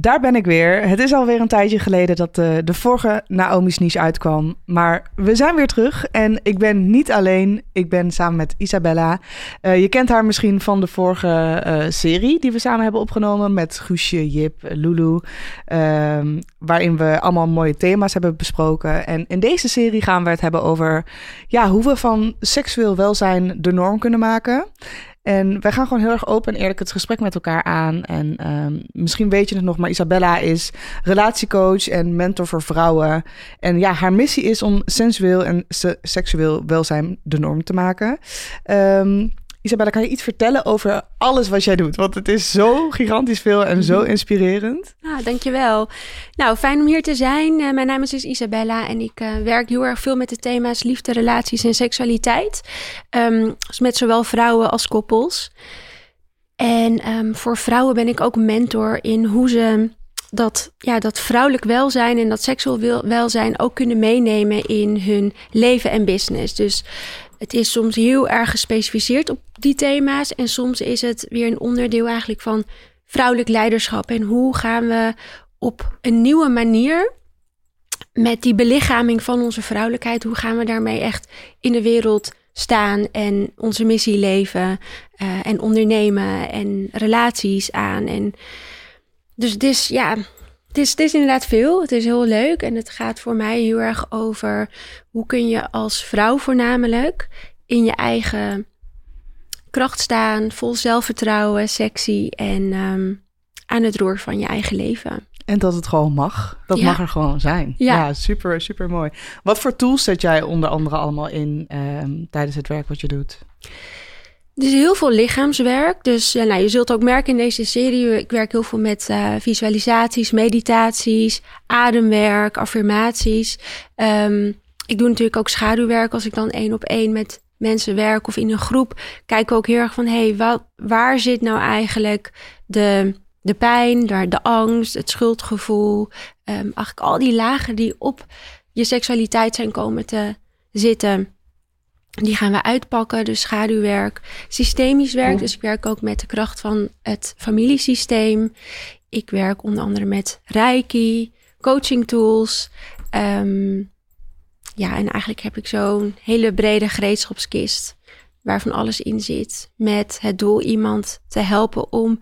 daar ben ik weer. Het is alweer een tijdje geleden dat de, de vorige Naomi's Niche uitkwam. Maar we zijn weer terug en ik ben niet alleen. Ik ben samen met Isabella. Uh, je kent haar misschien van de vorige uh, serie die we samen hebben opgenomen met Guusje, Jip, Lulu. Um, waarin we allemaal mooie thema's hebben besproken. En in deze serie gaan we het hebben over ja, hoe we van seksueel welzijn de norm kunnen maken. En wij gaan gewoon heel erg open en eerlijk het gesprek met elkaar aan. En um, misschien weet je het nog, maar Isabella is relatiecoach en mentor voor vrouwen. En ja, haar missie is om sensueel en se seksueel welzijn de norm te maken. Um, Isabella, kan je iets vertellen over alles wat jij doet? Want het is zo gigantisch veel en zo mhm. inspirerend. Nou, dankjewel. Nou, fijn om hier te zijn. Uh, mijn naam is dus Isabella en ik uh, werk heel erg veel met de thema's liefde, relaties en seksualiteit. Um, met zowel vrouwen als koppels. En um, voor vrouwen ben ik ook mentor in hoe ze dat, ja, dat vrouwelijk welzijn en dat seksueel welzijn ook kunnen meenemen in hun leven en business. Dus het is soms heel erg gespecificeerd op die thema's. En soms is het weer een onderdeel eigenlijk van vrouwelijk leiderschap. En hoe gaan we op een nieuwe manier met die belichaming van onze vrouwelijkheid, hoe gaan we daarmee echt in de wereld staan en onze missie leven uh, en ondernemen en relaties aan. En dus het is, ja, het is, het is inderdaad veel. Het is heel leuk. En het gaat voor mij heel erg over hoe kun je als vrouw voornamelijk in je eigen kracht staan, vol zelfvertrouwen, sexy en um, aan het roer van je eigen leven. En dat het gewoon mag. Dat mag er gewoon zijn. Ja. ja. super, super mooi. Wat voor tools zet jij onder andere allemaal in um, tijdens het werk wat je doet? Is heel veel lichaamswerk. Dus ja, nou, je zult ook merken in deze serie, ik werk heel veel met uh, visualisaties, meditaties, ademwerk, affirmaties. Um, ik doe natuurlijk ook schaduwwerk als ik dan één op één met mensen werk of in een groep. Kijk ook heel erg van, hé, hey, waar zit nou eigenlijk de, de pijn, de angst, het schuldgevoel. Um, eigenlijk al die lagen die op je seksualiteit zijn komen te zitten. Die gaan we uitpakken, dus schaduwwerk, systemisch werk. Dus ik werk ook met de kracht van het familiesysteem. Ik werk onder andere met Reiki, coaching tools. Um, ja, en eigenlijk heb ik zo'n hele brede gereedschapskist waarvan alles in zit. Met het doel iemand te helpen om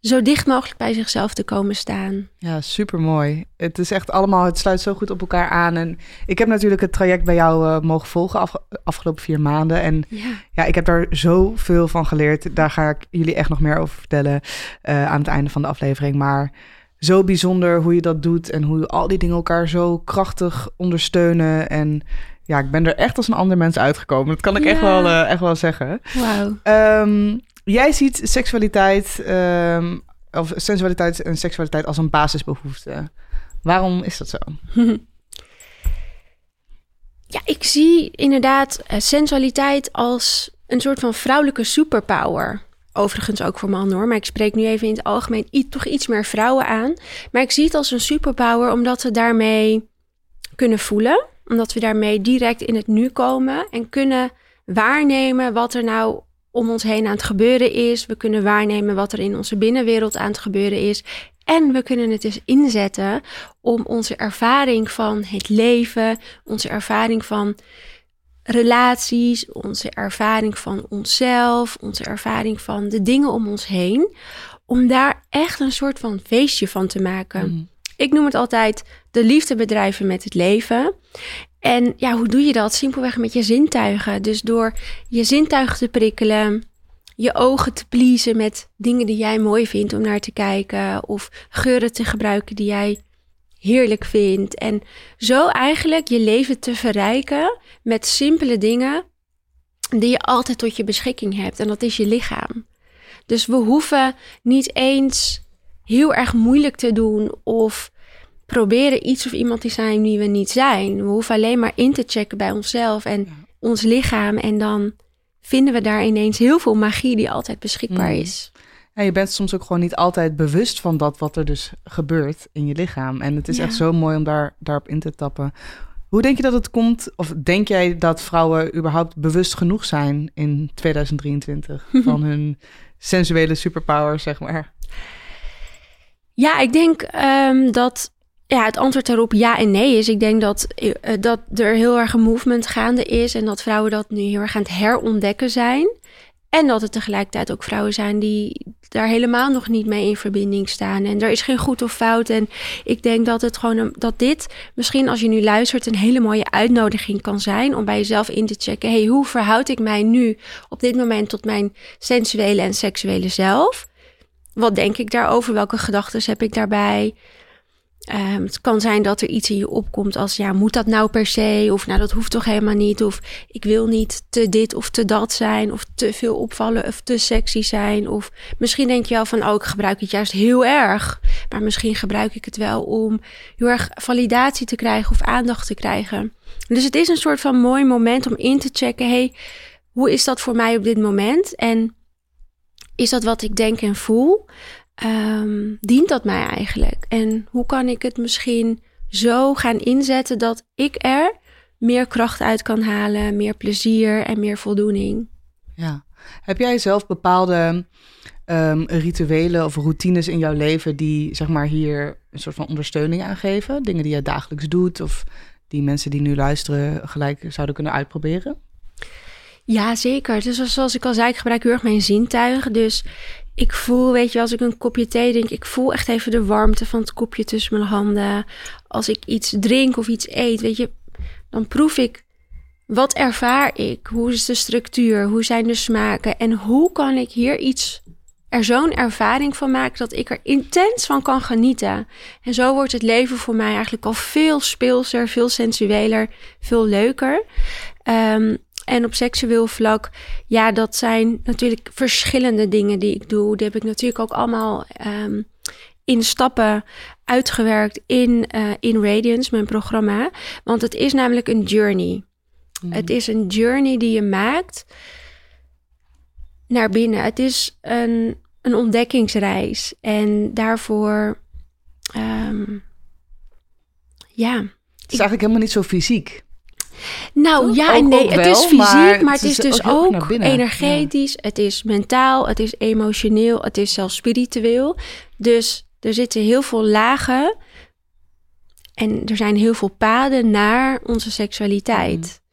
zo dicht mogelijk bij zichzelf te komen staan. Ja, super mooi. Het is echt allemaal, het sluit zo goed op elkaar aan. En ik heb natuurlijk het traject bij jou uh, mogen volgen af, afgelopen vier maanden. En ja. ja. ik heb daar zoveel van geleerd. Daar ga ik jullie echt nog meer over vertellen uh, aan het einde van de aflevering. Maar zo bijzonder hoe je dat doet en hoe al die dingen elkaar zo krachtig ondersteunen. En ja, ik ben er echt als een ander mens uitgekomen. Dat kan ik echt, wel, uh, echt wel zeggen. Wauw. Um, jij ziet seksualiteit, um, of sensualiteit en seksualiteit als een basisbehoefte. Waarom is dat zo? ja, ik zie inderdaad uh, sensualiteit als een soort van vrouwelijke superpower. Overigens ook voor mannen hoor, maar ik spreek nu even in het algemeen toch iets meer vrouwen aan. Maar ik zie het als een superpower omdat we daarmee kunnen voelen. Omdat we daarmee direct in het nu komen en kunnen waarnemen wat er nou om ons heen aan het gebeuren is. We kunnen waarnemen wat er in onze binnenwereld aan het gebeuren is. En we kunnen het dus inzetten om onze ervaring van het leven, onze ervaring van relaties, onze ervaring van onszelf, onze ervaring van de dingen om ons heen, om daar echt een soort van feestje van te maken. Mm. Ik noem het altijd de liefde bedrijven met het leven. En ja, hoe doe je dat? Simpelweg met je zintuigen. Dus door je zintuigen te prikkelen, je ogen te pleasen met dingen die jij mooi vindt om naar te kijken, of geuren te gebruiken die jij heerlijk vindt. En zo eigenlijk je leven te verrijken met simpele dingen die je altijd tot je beschikking hebt. En dat is je lichaam. Dus we hoeven niet eens heel erg moeilijk te doen of proberen iets of iemand te zijn wie we niet zijn. We hoeven alleen maar in te checken bij onszelf en ons lichaam. En dan vinden we daar ineens heel veel magie die altijd beschikbaar mm. is. Ja, je bent soms ook gewoon niet altijd bewust van dat wat er dus gebeurt in je lichaam. En het is echt zo mooi om daar, daarop in te tappen. Hoe denk je dat het komt, of denk jij dat vrouwen überhaupt bewust genoeg zijn in 2023 van hun sensuele superpower, zeg maar? Ja, ik denk ehm, dat ja, het antwoord daarop ja en nee is. Ik denk dat, uh, dat er heel erg een movement gaande is en dat vrouwen dat nu heel erg aan het herontdekken zijn. En dat het tegelijkertijd ook vrouwen zijn die daar helemaal nog niet mee in verbinding staan. En er is geen goed of fout. En ik denk dat het gewoon dat dit misschien als je nu luistert een hele mooie uitnodiging kan zijn om bij jezelf in te checken. Hey, hoe verhoud ik mij nu op dit moment tot mijn sensuele en seksuele zelf? Wat denk ik daarover? Welke gedachten heb ik daarbij? Um, het kan zijn dat er iets in je opkomt als, ja, moet dat nou per se? Of nou, dat hoeft toch helemaal niet? Of ik wil niet te dit of te dat zijn, of te veel opvallen of te sexy zijn. Of misschien denk je wel van, oh, ik gebruik het juist heel erg. Maar misschien gebruik ik het wel om heel erg validatie te krijgen of aandacht te krijgen. Dus het is een soort van mooi moment om in te checken, hey, hoe is dat voor mij op dit moment? En is dat wat ik denk en voel? Um, dient dat mij eigenlijk? En hoe kan ik het misschien zo gaan inzetten dat ik er meer kracht uit kan halen, meer plezier en meer voldoening? Ja. Heb jij zelf bepaalde um, rituelen of routines in jouw leven die zeg maar hier een soort van ondersteuning aan geven? Dingen die je dagelijks doet of die mensen die nu luisteren gelijk zouden kunnen uitproberen? Ja, zeker. Dus zoals ik al zei, ik gebruik heel erg mijn zintuigen. Dus ik voel, weet je, als ik een kopje thee drink, ik voel echt even de warmte van het kopje tussen mijn handen. Als ik iets drink of iets eet, weet je, dan proef ik wat ervaar ik? Hoe is de structuur? Hoe zijn de smaken? En hoe kan ik hier iets, er zo'n ervaring van maken dat ik er intens van kan genieten? En zo wordt het leven voor mij eigenlijk al veel speelser, veel sensueler, veel leuker. Um, en op seksueel vlak, ja, dat zijn natuurlijk verschillende dingen die ik doe. Die heb ik natuurlijk ook allemaal um, in stappen uitgewerkt in, uh, in Radiance, mijn programma. Want het is namelijk een journey. Mm. Het is een journey die je maakt naar binnen. Het is een, een ontdekkingsreis. En daarvoor, um, ja. Het is eigenlijk helemaal niet zo fysiek. Nou ja en nee, het is fysiek, maar, het, is, dus ook, energetisch, het is mentaal, het is emotioneel, het is zelfs spiritueel. Dus er zitten heel veel lagen en er zijn heel veel paden naar onze seksualiteit. Mm.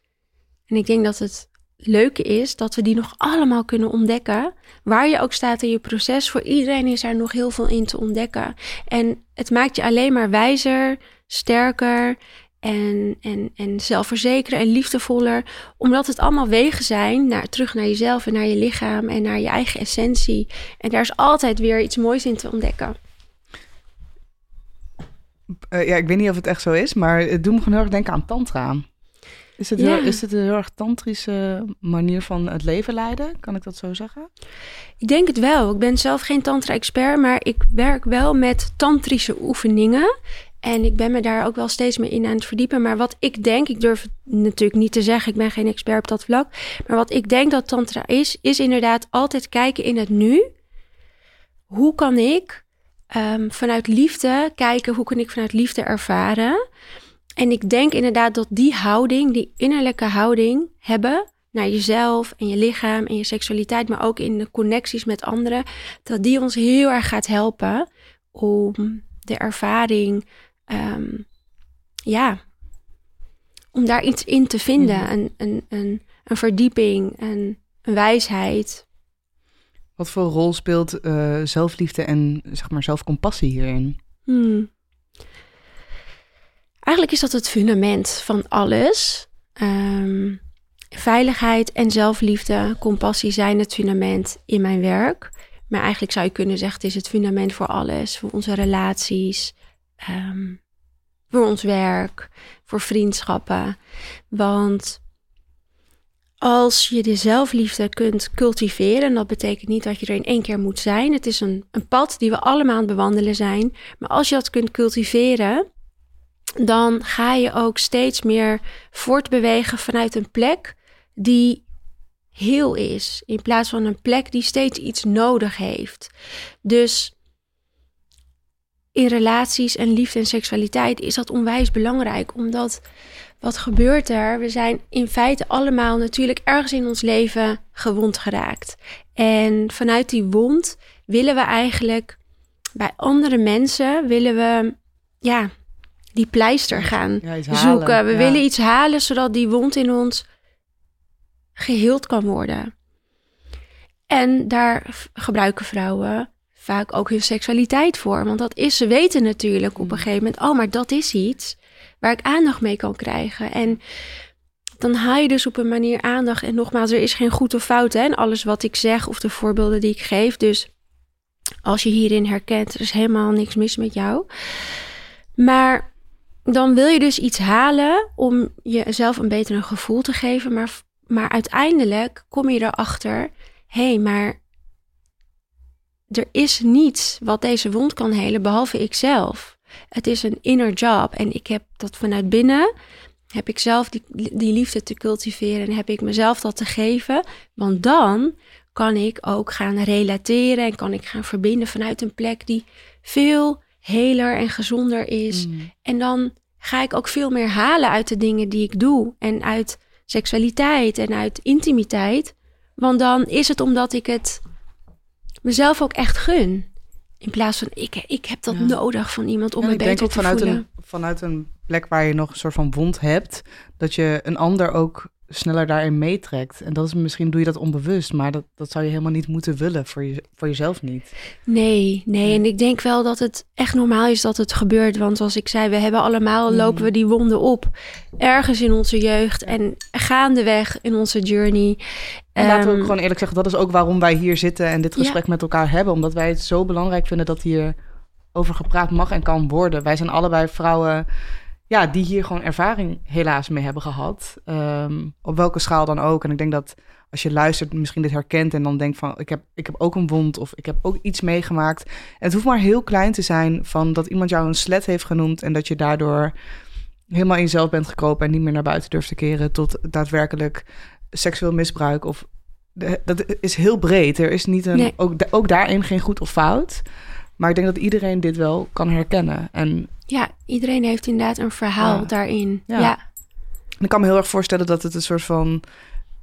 En ik denk dat het leuke is dat we die nog allemaal kunnen ontdekken. Waar je ook staat in je proces, voor iedereen is er nog heel veel in te ontdekken. En het maakt je alleen maar wijzer, sterker en, en, en zelfverzekerder en liefdevoller. Omdat het allemaal wegen zijn naar, terug naar jezelf en naar je lichaam en naar je eigen essentie. En daar is altijd weer iets moois in te ontdekken. Uh, ja, ik weet niet of het echt zo is, maar het doet me gewoon heel erg denken aan tantra. Is het, heel, is het een heel erg tantrische manier van het leven leiden? Kan ik dat zo zeggen? Ik denk het wel. Ik ben zelf geen tantra-expert, maar ik werk wel met tantrische oefeningen. En ik ben me daar ook wel steeds meer in aan het verdiepen. Maar wat ik denk, ik durf het natuurlijk niet te zeggen, ik ben geen expert op dat vlak. Maar wat ik denk dat Tantra is, is inderdaad altijd kijken in het nu. Hoe kan ik um, vanuit liefde kijken, hoe kan ik vanuit liefde ervaren? En ik denk inderdaad dat die houding, die innerlijke houding hebben naar jezelf en je lichaam en je seksualiteit, maar ook in de connecties met anderen, dat die ons heel erg gaat helpen om de ervaring um, ja, om daar iets in te vinden. Mhm. Een, een, een, een verdieping, een, een wijsheid. Wat voor rol speelt uh, zelfliefde en zeg maar zelfcompassie hierin? Hmm. Eigenlijk is dat het fundament van alles. Um, veiligheid en zelfliefde, compassie zijn het fundament in mijn werk. Maar eigenlijk zou je kunnen zeggen, het is het fundament voor alles. Voor onze relaties, Ehm, voor ons werk, voor vriendschappen. Want als je de zelfliefde kunt cultiveren, dat betekent niet dat je er in één keer moet zijn. Het is een, een pad die we allemaal aan het bewandelen zijn. Maar als je dat kunt cultiveren, dan ga je ook steeds meer voortbewegen vanuit een plek die heel is, in plaats van een plek die steeds iets nodig heeft. Dus in relaties en liefde en seksualiteit is dat onwijs belangrijk. Omdat wat gebeurt er? We zijn in feite allemaal natuurlijk ergens in ons leven gewond geraakt. En vanuit die wond willen we eigenlijk bij andere mensen willen we, ja, die pleister gaan Ja, iets halen. zoeken. We Ja. willen iets halen zodat die wond in ons geheeld kan worden. En daar gebruiken vrouwen vaak ook hun seksualiteit voor. Want dat is, ze weten natuurlijk op een gegeven moment, oh, maar dat is iets waar ik aandacht mee kan krijgen. En dan haal je dus op een manier aandacht. En nogmaals, er is geen goed of fout hè, in alles wat ik zeg of de voorbeelden die ik geef. Dus als je hierin herkent, er is helemaal niks mis met jou. Maar dan wil je dus iets halen om jezelf een beter gevoel te geven. Maar, maar uiteindelijk kom je erachter, hé, hey, maar er is niets wat deze wond kan helen behalve ikzelf. Het is een inner job en ik heb dat vanuit binnen, heb ik zelf die, die liefde te cultiveren en heb ik mezelf dat te geven. Want dan kan ik ook gaan relateren en kan ik gaan verbinden vanuit een plek die veel heler en gezonder is. Mm. En dan ga ik ook veel meer halen uit de dingen die ik doe. En uit seksualiteit en uit intimiteit. Want dan is het omdat ik het mezelf ook echt gun. In plaats van ik, ik heb dat Ja. nodig van iemand om Ja, me denk beter ook te vanuit voelen. een, vanuit een plek waar je nog een soort van wond hebt, dat je een ander ook sneller daarin meetrekt. En dat is misschien doe je dat onbewust, maar dat, dat zou je helemaal niet moeten willen voor, je, voor jezelf niet. Nee, nee. En ik denk wel dat het echt normaal is dat het gebeurt. Want zoals ik zei, we hebben allemaal, Mm. lopen we die wonden op. Ergens in onze jeugd en gaandeweg in onze journey. En laten we Ehm, ook gewoon eerlijk zeggen, dat is ook waarom wij hier zitten en dit Ja. gesprek met elkaar hebben. Omdat wij het zo belangrijk vinden dat hier over gepraat mag en kan worden. Wij zijn allebei vrouwen ja, die hier gewoon ervaring helaas mee hebben gehad. Ehm, op welke schaal dan ook. En ik denk dat als je luistert, misschien dit herkent en dan denkt van ik heb, ik heb ook een wond of ik heb ook iets meegemaakt. En het hoeft maar heel klein te zijn van dat iemand jou een slet heeft genoemd en dat je daardoor helemaal in jezelf bent gekropen en niet meer naar buiten durft te keren tot daadwerkelijk seksueel misbruik of de- dat is heel breed. Er is niet een Nee. ook, ook daarin geen goed of fout. Maar ik denk dat iedereen dit wel kan herkennen. En Ja, iedereen heeft inderdaad een verhaal Ja. daarin. Ja. Ja. ik kan me heel erg voorstellen dat het een soort van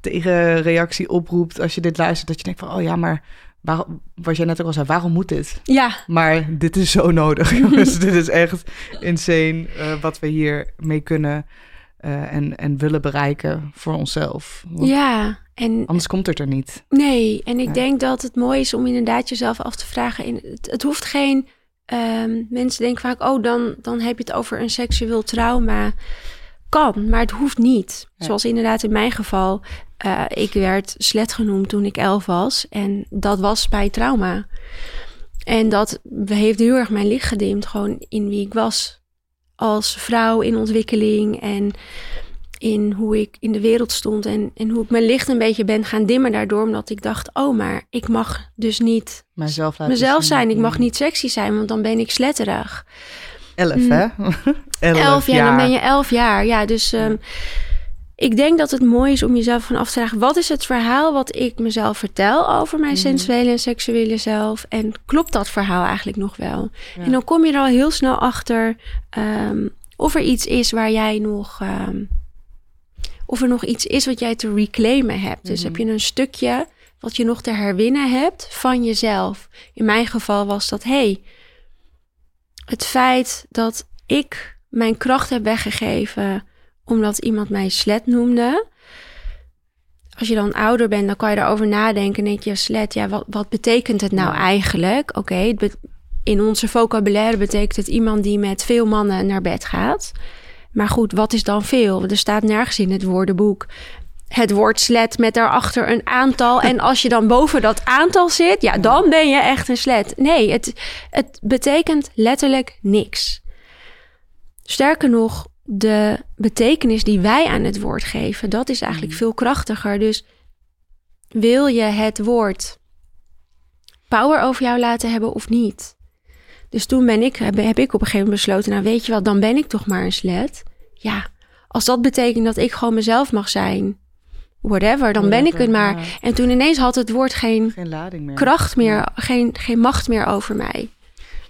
tegenreactie oproept als je dit luistert. Dat je denkt van, oh ja, maar waarom, wat jij net ook al zei, waarom moet dit? ja. Maar dit is zo nodig, jongens. dit is echt insane eh, wat we hier mee kunnen eh, en, en willen bereiken voor onszelf. Want Ja, en Anders komt het er niet. nee, en ik Ja. denk dat het mooi is om inderdaad jezelf af te vragen. In, het, het hoeft geen, ehm, mensen denken vaak, oh dan, dan heb je het over een seksueel trauma. Kan, maar het hoeft niet. Ja. Zoals inderdaad in mijn geval, eh, ik werd slet genoemd toen ik elf was. En dat was bij trauma. En dat heeft heel erg mijn licht gedimd, gewoon in wie ik was. Als vrouw in ontwikkeling en in hoe ik in de wereld stond. En, en hoe ik mijn licht een beetje ben gaan dimmen daardoor. Omdat ik dacht, oh, maar ik mag dus niet mezelf zien. zijn. Ik mag Mm. niet sexy zijn, want dan ben ik sletterig. Elf, Mm. hè? elf, Elf jaar, dan ben je elf jaar. Ja, dus ehm, ik denk dat het mooi is om jezelf van af te vragen... wat is het verhaal wat ik mezelf vertel over mijn Mhm. sensuele en seksuele zelf? En klopt dat verhaal eigenlijk nog wel? Ja. En dan kom je er al heel snel achter ehm, of er iets is waar jij nog... ehm, of er nog iets is wat jij te reclaimen hebt. Dus Mhm. heb je een stukje wat je nog te herwinnen hebt van jezelf. In mijn geval was dat, hey, het feit dat ik mijn kracht heb weggegeven omdat iemand mij slet noemde. Als je dan ouder bent, dan kan je daarover nadenken. En denk je, slet, ja, wat, wat betekent het nou eigenlijk? Oké, in onze vocabulaire betekent het iemand die met veel mannen naar bed gaat. Maar goed, wat is dan veel? Er staat nergens in het woordenboek het woord slet met daarachter een aantal. En als je dan boven dat aantal zit, ja, dan ben je echt een slet. Nee, het, het betekent letterlijk niks. Sterker nog, de betekenis die wij aan het woord geven, dat is eigenlijk veel krachtiger. Dus wil je het woord power over jou laten hebben of niet? Dus toen ben ik, heb, heb ik op een gegeven moment besloten, nou weet je wat, dan ben ik toch maar een slet. Ja, als dat betekent dat ik gewoon mezelf mag zijn, whatever, dan ben ik het maar. Ja, En toen ineens had het woord geen geen lading meer. kracht meer, geen, geen macht meer over mij.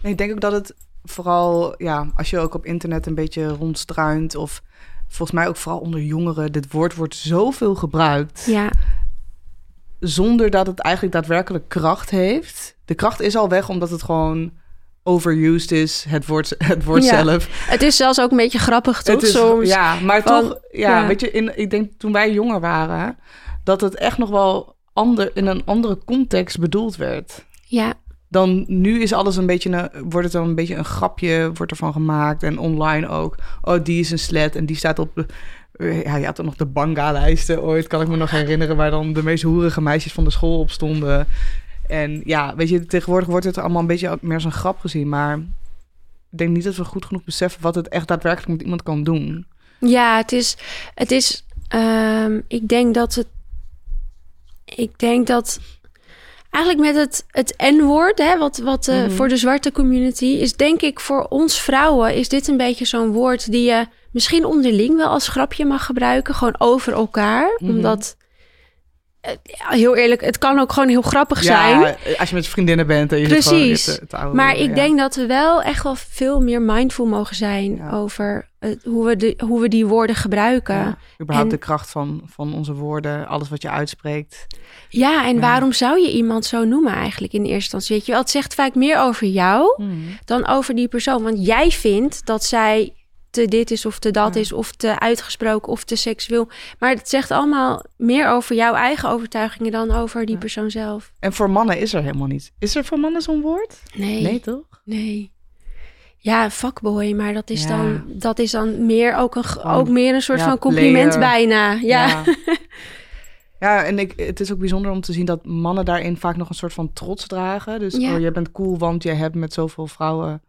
Nee, ik denk ook dat het vooral, ja, als je ook op internet een beetje rondstruint of volgens mij ook vooral onder jongeren, dit woord wordt zoveel gebruikt Ja, zonder dat het eigenlijk daadwerkelijk kracht heeft. De kracht is al weg omdat het gewoon overused is, het woord, het woord Ja. zelf. Het is zelfs ook een beetje grappig, toch? Is, Soms. Ja, maar van- toch, ja, ja. weet je, in, ik denk toen wij jonger waren, dat het echt nog wel ander, in een andere context bedoeld werd. ja. Dan nu is alles een beetje een, wordt het dan een beetje een grapje, wordt ervan gemaakt. En online ook. Oh, die is een slet en die staat op de. eh, Ja, je had er nog de banga-lijsten ooit, kan ik me nog herinneren, waar dan de meest hoerige meisjes van de school op stonden. En ja, weet je, tegenwoordig wordt het allemaal een beetje meer als een grap gezien. Maar ik denk niet dat we goed genoeg beseffen wat het echt daadwerkelijk met iemand kan doen. Ja, het is. Het is ehm, ik denk dat het. Ik denk dat. Eigenlijk met het, het N-woord, hè, wat, wat eh, Mhm. voor de zwarte community is, denk ik voor ons vrouwen is dit een beetje zo'n woord die je misschien onderling wel als grapje mag gebruiken, gewoon over elkaar. Mhm. Omdat, heel eerlijk, het kan ook gewoon heel grappig zijn. Ja, als je met vriendinnen bent en je zit Precies. te- te Maar ik ja. denk dat we wel echt wel veel meer mindful mogen zijn Ja. over het, hoe, we de, hoe we die woorden gebruiken. Überhaupt En- de kracht van, van onze woorden, alles wat je uitspreekt. Ja, en waarom zou je iemand zo noemen eigenlijk in eerste instantie? Weet je wel, het zegt vaak meer over jou dan over die persoon. Want jij vindt dat zij te dit is of te dat Ja. is of te uitgesproken of te seksueel. Maar het zegt allemaal meer over jouw eigen overtuigingen dan over die Ja. persoon zelf. En voor mannen is er helemaal niet. Is er voor mannen zo'n woord? Nee, Nee, nee. toch? Ja, fuckboy, maar dat is, Ja. dan, dat is dan meer ook een, Gewoon, ook meer een soort ja, van compliment player. bijna. Ja. Ja, Ja, en ik, het is ook bijzonder om te zien dat mannen daarin vaak nog een soort van trots dragen. Dus Ja. oh, jij bent cool, want jij hebt met zoveel vrouwen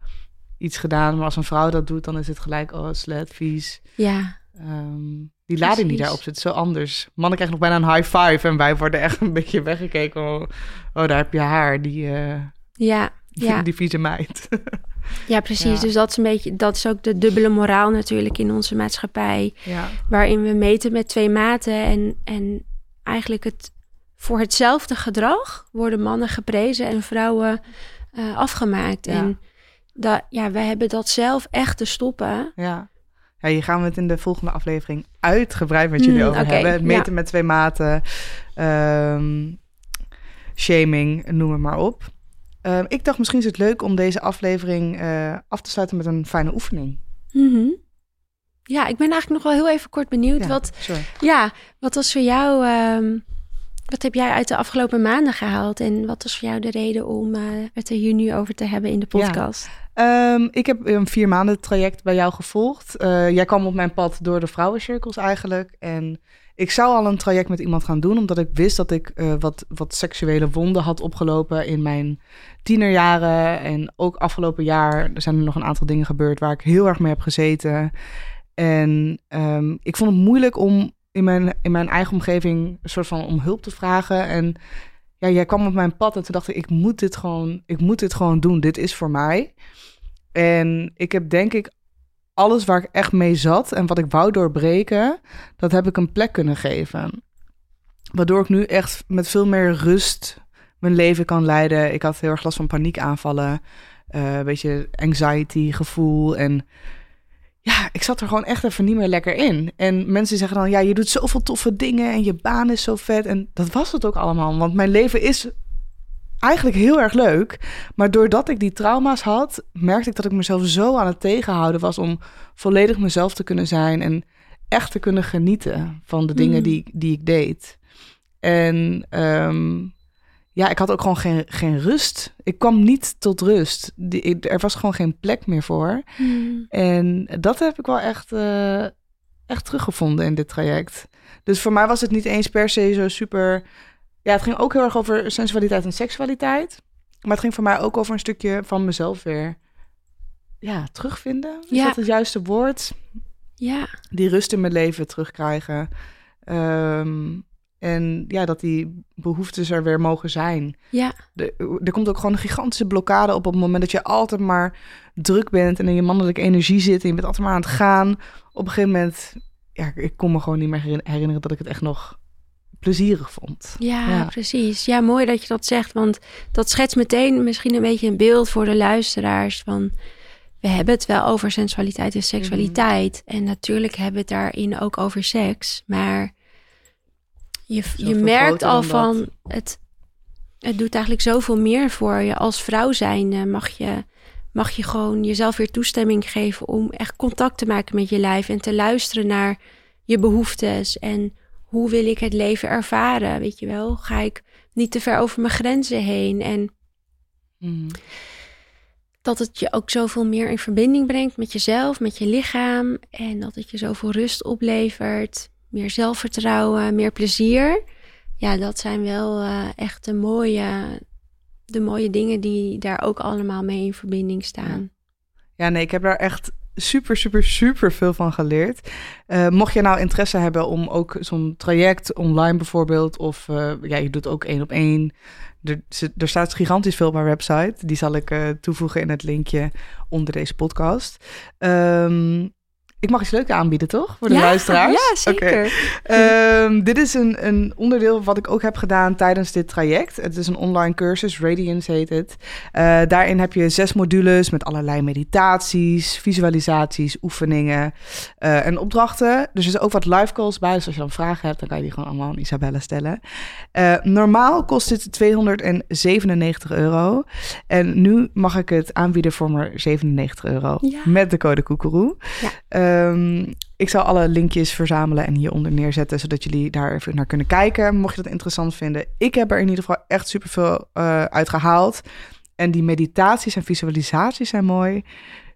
iets gedaan. Maar als een vrouw dat doet, dan is het gelijk, oh, slet, vies. ja. Ehm, die lading die daarop zit, zo anders. Mannen krijgen nog bijna een high five en wij worden echt een beetje weggekeken. Oh, oh daar heb je haar, die, eh, Ja, ja. die vieze meid. ja, precies. Ja. Dus dat is een beetje, dat is ook de dubbele moraal natuurlijk in onze maatschappij. ja. waarin we meten met twee maten en, en eigenlijk het voor hetzelfde gedrag worden mannen geprezen en vrouwen eh, afgemaakt. Ja. En dat, ja, we hebben dat zelf echt te stoppen. Ja. ja, hier gaan we het in de volgende aflevering uitgebreid met jullie Hmm, over hebben. Het meten ja. met twee maten, ehm, shaming, noem het maar op. Ehm, ik dacht misschien is het leuk om deze aflevering eh, af te sluiten met een fijne oefening. Mhm. Ja, ik ben eigenlijk nog wel heel even kort benieuwd. Ja, Wat, sorry. ja, wat was voor jou, ehm, wat heb jij uit de afgelopen maanden gehaald? En wat was voor jou de reden om eh, het er hier nu over te hebben in de Ja. podcast? Ehm, ik heb een vier maanden traject bij jou gevolgd. Eh, jij kwam op mijn pad door de vrouwencirkels eigenlijk. En ik zou al een traject met iemand gaan doen, omdat ik wist dat ik eh, wat, wat seksuele wonden had opgelopen in mijn tienerjaren. En ook afgelopen jaar er zijn er nog een aantal dingen gebeurd waar ik heel erg mee heb gezeten. En ehm, ik vond het moeilijk om in mijn, in mijn eigen omgeving een soort van om hulp te vragen. En ja, jij kwam op mijn pad en toen dacht ik, ik moet dit gewoon, ik moet dit gewoon doen. Dit is voor mij. En ik heb denk ik alles waar ik echt mee zat en wat ik wou doorbreken, dat heb ik een plek kunnen geven. Waardoor ik nu echt met veel meer rust mijn leven kan leiden. Ik had heel erg last van paniekaanvallen, eh, een beetje anxiety gevoel en ja, ik zat er gewoon echt even niet meer lekker in. En mensen zeggen dan, ja, je doet zoveel toffe dingen en je baan is zo vet. En dat was het ook allemaal, want mijn leven is eigenlijk heel erg leuk. Maar doordat ik die trauma's had, merkte ik dat ik mezelf zo aan het tegenhouden was om volledig mezelf te kunnen zijn en echt te kunnen genieten van de dingen Mm. die, die ik deed. En ehm, ja, ik had ook gewoon geen, geen rust. Ik kwam niet tot rust. Die, er was gewoon geen plek meer voor. Hmm. En dat heb ik wel echt, eh, echt teruggevonden in dit traject. Dus voor mij was het niet eens per se zo super. Ja, het ging ook heel erg over sensualiteit en seksualiteit. Maar het ging voor mij ook over een stukje van mezelf weer. Ja, terugvinden. Is Ja. dat het juiste woord? Ja, Die rust in mijn leven terugkrijgen. Ehm, en ja, dat die behoeftes er weer mogen zijn. ja, De- er komt ook gewoon een gigantische blokkade op op het moment dat je altijd maar druk bent en in je mannelijke energie zit en je bent altijd maar aan het gaan. Op een gegeven moment, ja, ik kon me gewoon niet meer herin- herinneren dat ik het echt nog plezierig vond. Ja, Ja. precies. Ja, mooi dat je dat zegt, want dat schetst meteen misschien een beetje een beeld voor de luisteraars van we hebben het wel over sensualiteit en seksualiteit en natuurlijk hebben we het daarin ook over seks, maar je, je merkt al van dat. het het doet eigenlijk zoveel meer voor je als vrouw zijn mag je mag je gewoon jezelf weer toestemming geven om echt contact te maken met je lijf en te luisteren naar je behoeftes en hoe wil ik het leven ervaren, weet je wel? Ga ik niet te ver over mijn grenzen heen en Mhm. dat het je ook zoveel meer in verbinding brengt met jezelf, met je lichaam en dat het je zoveel rust oplevert, meer zelfvertrouwen, meer plezier. Ja, dat zijn wel eh, echt de mooie, de mooie dingen die daar ook allemaal mee in verbinding staan. Ja, nee, ik heb daar echt super, super, super veel van geleerd. Eh, mocht je nou interesse hebben om ook zo'n traject online bijvoorbeeld, of eh, ja, je doet ook één op één. Er, staat gigantisch veel op mijn website. Die zal ik toevoegen in het linkje onder deze podcast. Ehm, ik mag iets leuks aanbieden, toch? Voor de ja, luisteraars? Ja, zeker. Ehm, dit is een, een onderdeel wat ik ook heb gedaan tijdens dit traject. Het is een online cursus, Radiance heet het. Eh, daarin heb je zes modules met allerlei meditaties, visualisaties, oefeningen eh, en opdrachten. Dus er is ook wat live calls bij. Dus als je dan vragen hebt, dan kan je die gewoon allemaal aan Isabelle stellen. Eh, normaal kost dit 297 euro. En nu mag ik het aanbieden voor maar 97 euro. Ja. Met de code Koekeroe. Ja. Ehm, ik zal alle linkjes verzamelen en hieronder neerzetten, zodat jullie daar even naar kunnen kijken. Mocht je dat interessant vinden. Ik heb er in ieder geval echt superveel eh uit gehaald. En die meditaties en visualisaties zijn mooi.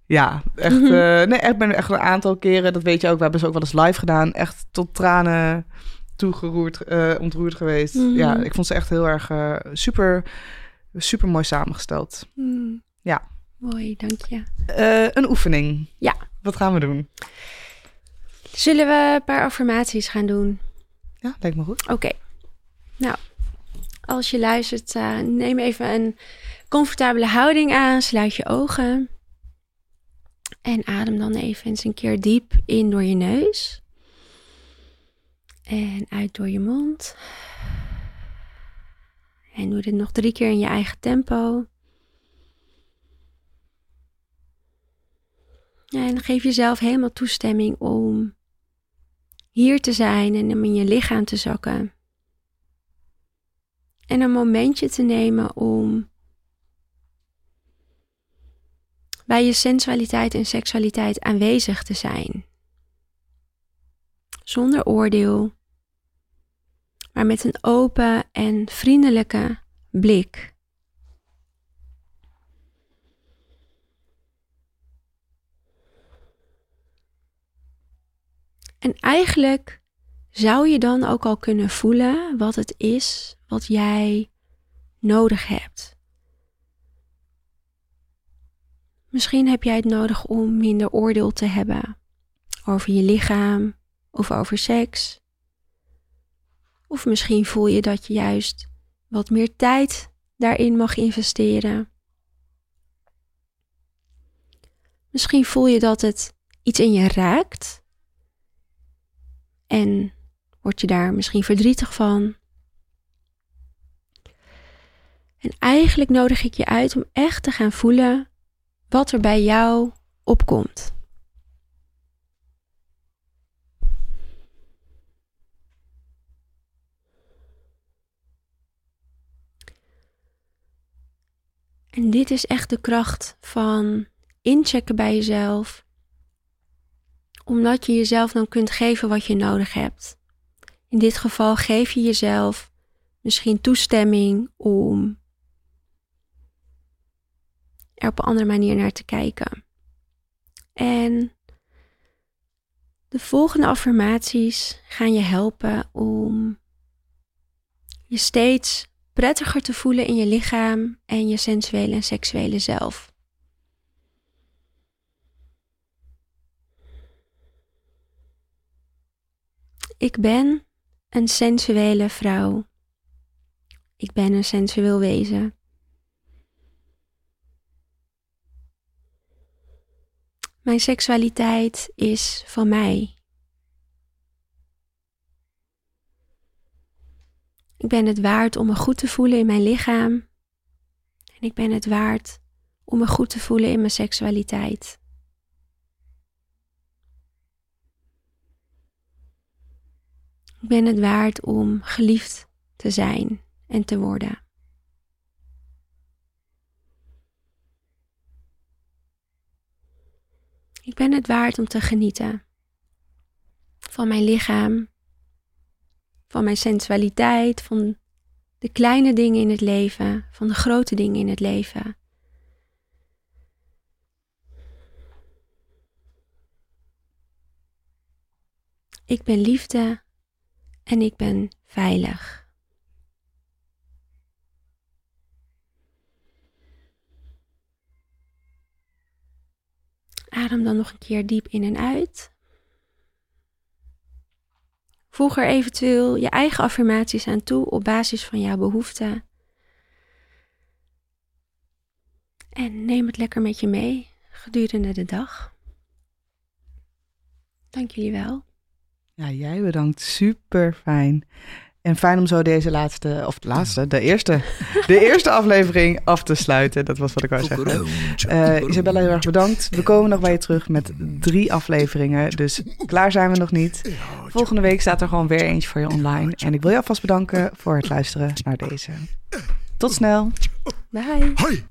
Ja, echt. Mhm. eh, nee, echt ben echt een aantal keren. Dat weet je ook. We hebben ze ook wel eens live gedaan. Echt tot tranen toegeroerd, eh, ontroerd geweest. Mhm. Ja, ik vond ze echt heel erg super, super mooi samengesteld. Hmm. Ja. Mooi, dank je. Een oefening. Ja. Wat gaan we doen? Zullen we een paar affirmaties gaan doen? Ja, lijkt me goed. Oké. Nou, als je luistert, eh, neem even een comfortabele houding aan. Sluit je ogen. En adem dan even eens een keer diep in door je neus. En uit door je mond. En doe dit nog drie keer in je eigen tempo. En geef jezelf helemaal toestemming om hier te zijn en om in je lichaam te zakken. En een momentje te nemen om bij je sensualiteit en seksualiteit aanwezig te zijn. Zonder oordeel, maar met een open en vriendelijke blik. En eigenlijk zou je dan ook al kunnen voelen wat het is wat jij nodig hebt. Misschien heb jij het nodig om minder oordeel te hebben over je lichaam of over seks. Of misschien voel je dat je juist wat meer tijd daarin mag investeren. Misschien voel je dat het iets in je raakt en word je daar misschien verdrietig van. En eigenlijk nodig ik je uit om echt te gaan voelen wat er bij jou opkomt. En dit is echt de kracht van inchecken bij jezelf, omdat je jezelf dan kunt geven wat je nodig hebt. In dit geval geef je jezelf misschien toestemming om er op een andere manier naar te kijken. En de volgende affirmaties gaan je helpen om je steeds prettiger te voelen in je lichaam en je sensuele en seksuele zelf. Ik ben een sensuele vrouw. Ik ben een sensueel wezen. Mijn seksualiteit is van mij. Ik ben het waard om me goed te voelen in mijn lichaam. En ik ben het waard om me goed te voelen in mijn seksualiteit. Ik ben het waard om geliefd te zijn en te worden. Ik ben het waard om te genieten van mijn lichaam, van mijn sensualiteit, van de kleine dingen in het leven, van de grote dingen in het leven. Ik ben liefde en ik ben veilig. Adem dan nog een keer diep in en uit. Voeg er eventueel je eigen affirmaties aan toe op basis van jouw behoeften. En neem het lekker met je mee gedurende de dag. Dank jullie wel. Ja, jij bedankt. Super fijn. En fijn om zo deze laatste, of de laatste, de eerste, de eerste aflevering af te sluiten. Dat was wat ik wou zeggen. Uh, Isabella, heel erg bedankt. We komen nog bij je terug met drie afleveringen. Dus klaar zijn we nog niet. Volgende week staat er gewoon weer eentje voor je online. En ik wil je alvast bedanken voor het luisteren naar deze. Tot snel. Bye.